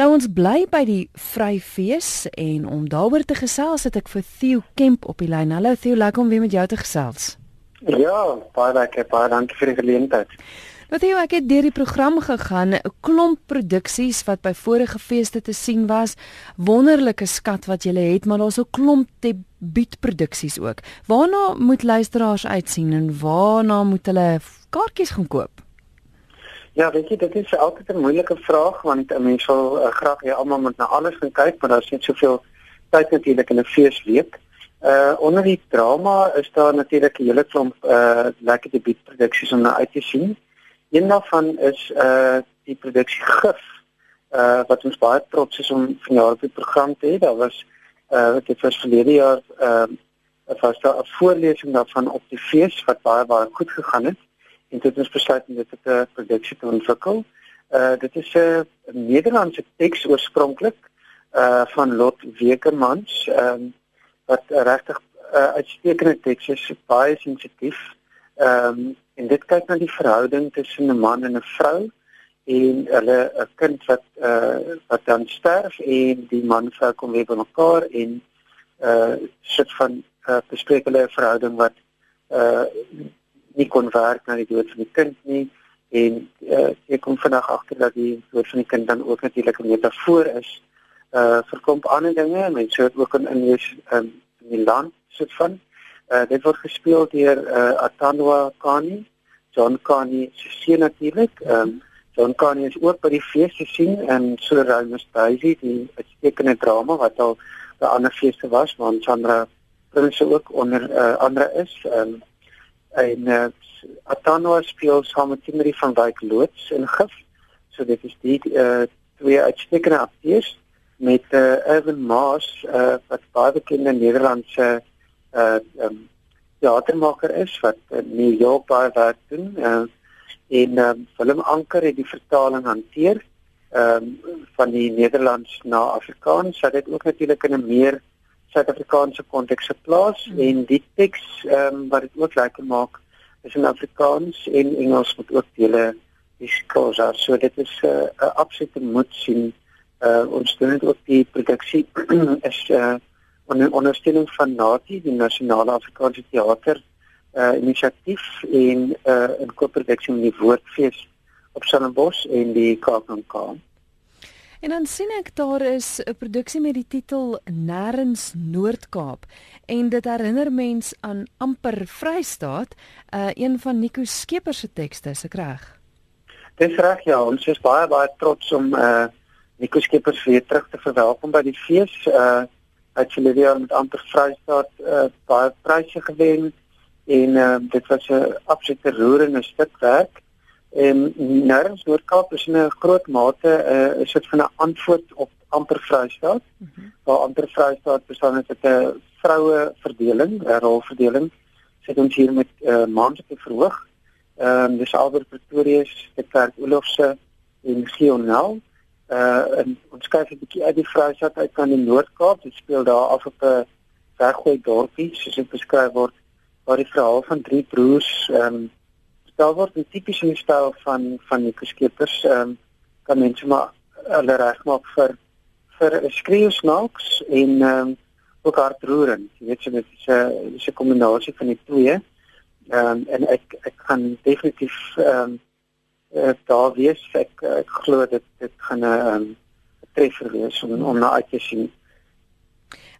Nou ons bly by die Vryfees en om daaroor te gesels het ek vir Theo Kemp op die lyn. Hallo Theo, lekker om weer met jou te gesels. Ja, baie lekker, baie dankie vir die geleentheid. Wat Theo, ek het deur die program gegaan, 'n klomp produksies wat by vorige feeste te sien was. Wonderlike skat wat jy het, maar daar's 'n klomp debuutproduksies ook. Waarna moet luisteraars uitsien en waarna moet hulle kaartjies gaan koop? Ja, weet jy, dit is altyd 'n moeilike vraag want 'n mens wil uh, graag hê almal moet na alles gaan kyk, maar daar's net soveel tyd natuurlik in 'n feesweek. Uh onder die drama is daar natuurlik 'n hele klomp uh lekker debuutproduksies om na uit te sien. Een daarvan is uh die produksie Gif uh wat ons baie trots is om vanjaar op die program te hê. Daar was uh dit was verlede jaar uh was daar 'n voorlesing daarvan op die fees wat baie baie goed gegaan het en dit is besluit om dit 'n produksie te ontwikkel. Uh dit is 'n Nederlandse teks oorspronklik uh van Lot Wekermans um wat regtig uh, uitstekende teks is, baie sensitief. Um en dit kyk na die verhouding tussen 'n man en 'n vrou en hulle 'n kind wat uh wat dan sterf en die man vrou kom weer by mekaar en uh sit van uh bespreek hulle 'n verhouding wat uh nie kon werk na die dood van die kind nie en uh, ek kom vandag agter dat die dood van die kind dan ook natuurlik 'n metafoor is uh vir kom ander dinge mense het ook in in die, um, in die land soort van. Uh dit word gespeel deur uh Atanwa Kani John Kani se seun natuurlik um John Kani is ook by die fees te sien en so Ramos Daisy die uitstekende drama wat al by ander feeste was maar Chandra Prince ook onder uh, andere is. Um en uh, Atano speel saam met Timothy van Wyk loods in Gif. So dit is die uh, twee uitstekende akteurs met uh, Evan Maas uh, wat baie bekende Nederlandse uh um, teatermaker is wat in New York baie werk doen uh, en um, Willem Anker het die vertaling hanteer um, van die Nederlands na Afrikaans. So dit ook natuurlik in 'n meer Suid-Afrikaanse konteks geplaas mm. en die teks ehm um, wat dit ook lekker maak is in Afrikaans en Engels met ook dele diskos daar. So dit is eh, 'n uh, absolute moet sien. Uh ons doen dit ook die produksie is uh onder ondersteuning van NATI, die Nasionale Afrikaanse Theater uh inisiatief en uh 'n koproduksie met die Woordfees op Stellenbosch en die Kaapstad. En dan sien ek daar is 'n produksie met die titel Nêrens Noord-Kaap en dit herinner mens aan amper Vrystaat, uh, een van Nico Skeepers se tekste, se reg. Dis reg ja, ons is baie baie trots om uh Nico Skeepers weer terug te verwelkom by die fees. Uh uit Silvia met amper Vrystaat uh baie pryse gewen en uh dit was 'n absolute roerende stuk werk. En nêrens Noord-Kaap is in 'n groot mate 'n uh, is dit van 'n antwoord op amper Vrystaat. Mm -hmm. Waar amper Vrystaat bestaan uit 'n vroue verdeling, 'n rolverdeling. Sit ons hier met uh, mans op die verhoog. Ehm um, dis Albert Pretorius, die Kerk Olofse en Gionel. Uh en ons kyk 'n bietjie uit die Vrystaat uit aan die Noord-Kaap. Dit speel daar af op 'n weggooi dorpie, soos dit beskryf word, waar die verhaal van drie broers ehm um, daar word 'n tipiese styl van van die skepers ehm um, kan mense maar hulle regmaak vir vir 'n skreeusnaaks en ehm um, ook hartroerend. Jy weet so dit is 'n dis 'n kombinasie van die twee. Ehm um, en ek ek gaan definitief ehm um, daar wees ek ek glo dit dit gaan 'n um, treffer wees om om na uit te sien.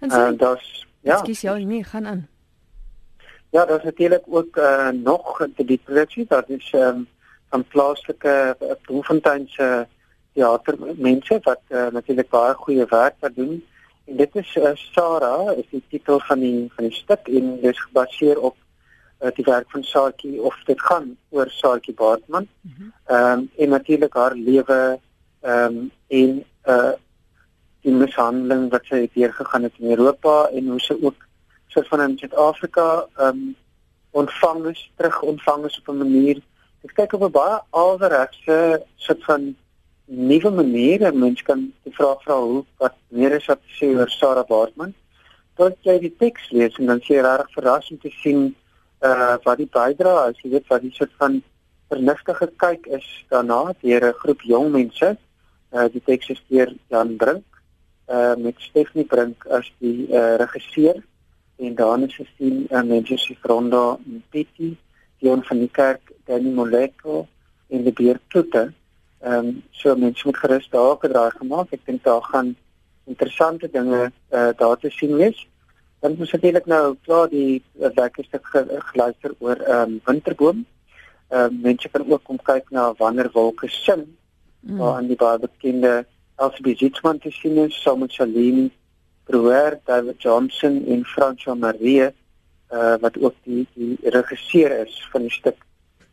En so, uh, das ja. Ekskuus jou nie gaan aan. Ja, daar is natuurlik ook uh, nog die produksie dat is um, van plaaslike uh, Bloemfonteinse teatermense wat uh, natuurlik baie goeie werk wat doen. En dit is uh, Sarah is die titel van die van die stuk en dit is gebaseer op uh, die werk van Saartjie of dit gaan oor Saartjie Baartman. Mhm. Ehm mm um, en natuurlik haar lewe ehm um, en uh die mishandeling wat sy deurgegaan het in Europa en hoe sy ook soos van in Suid-Afrika ehm um, ontvang is, terug ontvang is op 'n manier. Ek kyk op 'n baie alreeds soort van nuwe maniere mens kan die vraag vra hoe wat meer is wat sê oor Sarah Baartman. Tot jy die teks lees en dan sê jy reg verras om te sien uh wat die bydra is, jy weet wat die soort van vernuftige kyk is daarna deur 'n groep jong mense Uh die teks is deur Jan Brink uh met Stephanie Brink as die uh regisseur en dan is die uh, mense se Fronda Pitti, Dion van die Kerk, Danny Moleko en die Beerkloete. Ehm um, so mense moet gerus daar gedraai gemaak. Ek dink daar gaan interessante dinge uh, daar te sien wees. Dan moet natuurlik nou klaar die lekker stuk geluister oor ehm um, winterboom. Ehm uh, mense kan ook kom kyk na wanneer wolke sing. Mm. Waar aan die baie bekende Elsie Zietsman te sien is, saam met Celine Brewer, David Johnson en François Marie uh wat ook die die regisseur is van die stuk.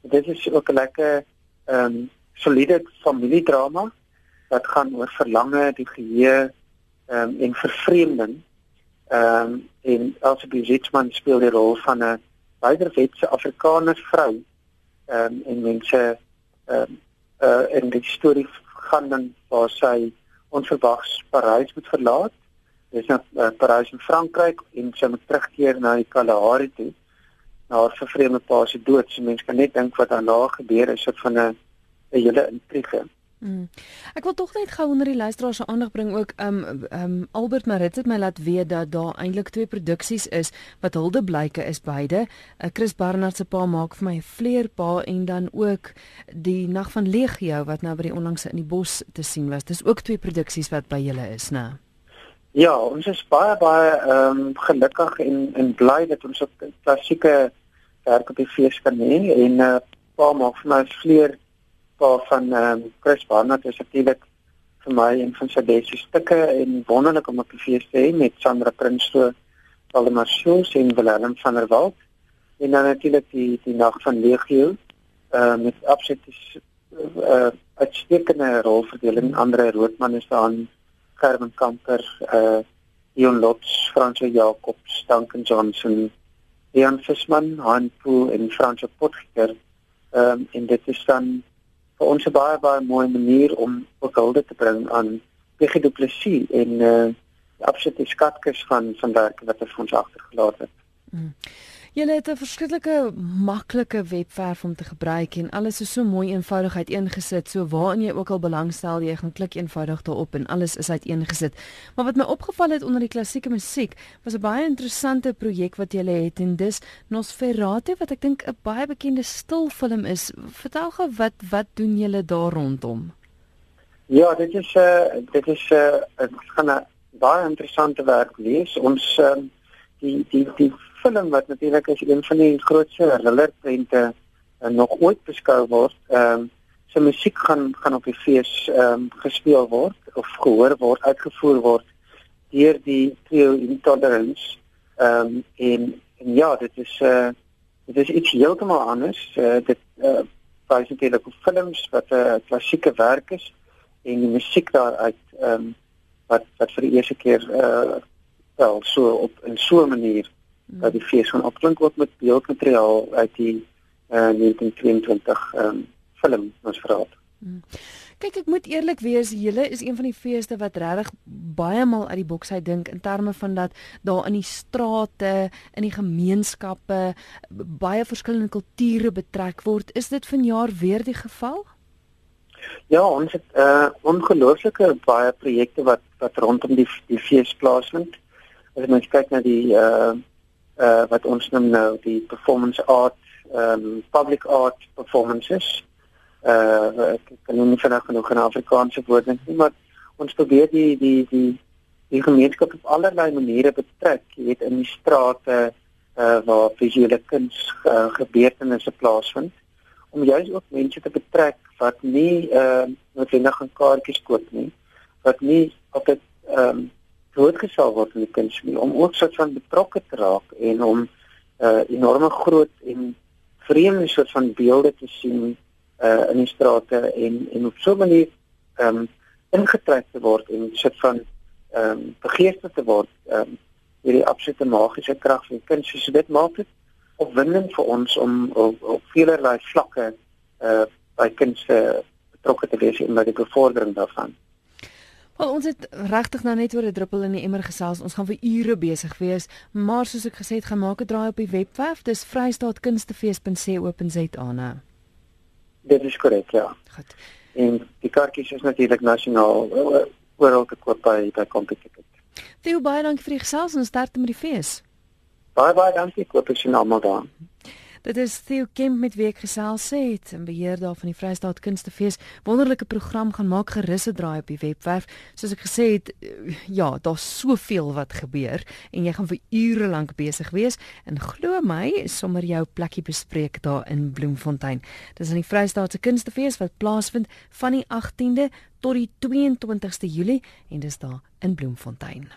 Dit is ook 'n lekker ehm um, soliede familiedrama wat gaan oor verlange, die geheue ehm um, en vervreemding. Ehm um, en Elsie Zietsman speel die rol van 'n buiderwetse Afrikaner vrou. Ehm um, en mense ehm um, uh in die storie gaan dan waar sy onverwags Parys moet verlaat. Dis nou uh, Parys in Frankryk en sy moet terugkeer na die Kalahari toe. Na haar vervreemde pa se dood. So mense kan net dink wat daarna gebeur is, soort van 'n 'n hele intrige. Hmm. Ek wil tog net gou onder die luisteraars se aandag bring ook um um Albert Marit het my laat weet dat daar eintlik twee produksies is wat hulde blyke is beide. Uh, Chris Barnard se pa maak vir my 'n vleerpa en dan ook die Nag van Legio wat nou by die onlangse in die bos te sien was. Dis ook twee produksies wat by julle is, né? Ja, ons is baie baie um gelukkig en en bly dat ons op klassieke werk op die fees kan hê en uh, pa maak vir my vleer pa van ehm um, Chris Barnard is natuurlik vir my een van sy beste stukke en wonderlik om op die fees te hê met Sandra Prinsloo, Waldemar Schoos en Willem van der Walt. En dan natuurlik die die nag van Legio uh met absoluut uh uitstekende rolverdeling. Andre Roodman is daar aan Gerben Kamper, uh Ion Lots, Franso Jacobs, Duncan Johnson, Ian Fisman, Han Pool en Franso Potgieter. Ehm um, en dit is dan vir ons 'n baie baie mooi manier om ook hulde te bring aan PG Du Plessis en uh absolute skatkis van van werk wat ons ons agtergelaat het. Mm. Julle het 'n verskriklike maklike webwerf om te gebruik en alles is so mooi eenvoudig uiteengesit. So waarin jy ook al belangstel, jy gaan klik eenvoudig daarop en alles is uiteengesit. Maar wat my opgeval het onder die klassieke musiek, was 'n baie interessante projek wat julle het en dis Nosferatu wat ek dink 'n baie bekende stilfilm is. Vertel gou wat wat doen julle daar rondom? Ja, dit is 'n uh, eh, dit is 'n uh, gaan 'n baie interessante werk wees. Ons uh, die die die film wat natuurlik as een van die grootste thrillerprente uh, nog ooit beskou word. Ehm um, sy musiek gaan gaan op die fees ehm um, gespeel word of gehoor word, uitgevoer word deur die trio Intolerance. Ehm um, en, en ja, dit is eh uh, dit is iets heeltemal anders. Uh, dit eh uh, baie natuurlik op films wat 'n uh, klassieke werk is en die musiek daaruit ehm um, wat wat vir die eerste keer eh uh, wel so op in so 'n manier. Dat die fees gaan opklink ook met beeldmateriaal uit die uh, 1922 ehm um, film ons verhaal. Mm. Kyk, ek moet eerlik wees, julle is een van die feeste wat regtig baie maal uit die boks uit dink in terme van dat daar in die strate, in die gemeenskappe baie verskillende kulture betrek word. Is dit vanjaar weer die geval? Ja, ons het uh, ongelooflike baie projekte wat wat rondom die die fees plaasvind. As mens kyk na die uh uh wat ons noem nou die performance art um public art performances. Uh ek kan nie vinnig genoeg in Afrikaanse woorde nie maar ons probeer die die die die gemeenskap op allerlei maniere betrek jy weet in die strate uh waar visuele kuns uh, gebeurtenisse plaasvind om juist ook mense te betrek wat nie uh noodwendig 'n kaartjies koop nie wat nie op dit um blootgestel word in die kunsmiddel om ook soort van betrokke te raak en om 'n uh, enorme groot en vreemde soort van beelde te sien uh, in die strate en en op so 'n manier ehm um, ingetrek te word en soort van ehm um, begeester te word ehm um, hierdie absolute magiese krag van kuns so dit maak dit opwindend vir ons om op, op velerlei vlakke uh by kuns betrokke te wees en by die bevordering daarvan. Wel ons het regtig nou net oor 'n druppel in die emmer gesels. Ons gaan vir ure besig wees, maar soos ek gesê het, gaan maak 'n draai op die webwerf. Dis vrystaatkunstefees.co.za. Dit is korrek, ja. Goed. En die kaartjies is natuurlik nasionaal oral te koop by by Competicket. Theo baie dankie vir die gesels en sterkte met die fees. Baie baie dankie, koop is almal daar. Dit is Theo Kemp met wie ek gesels het, 'n beheer daar van die Vrystaat Kunstefees. Wonderlike program gaan maak gerus 'n draai op die webwerf. Soos ek gesê het, ja, daar's soveel wat gebeur en jy gaan vir ure lank besig wees en glo my, sommer jou plekkie bespreek daar in Bloemfontein. Dis in die Vrystaatse Kunstefees wat plaasvind van die 18de tot die 22ste Julie en dis daar in Bloemfontein.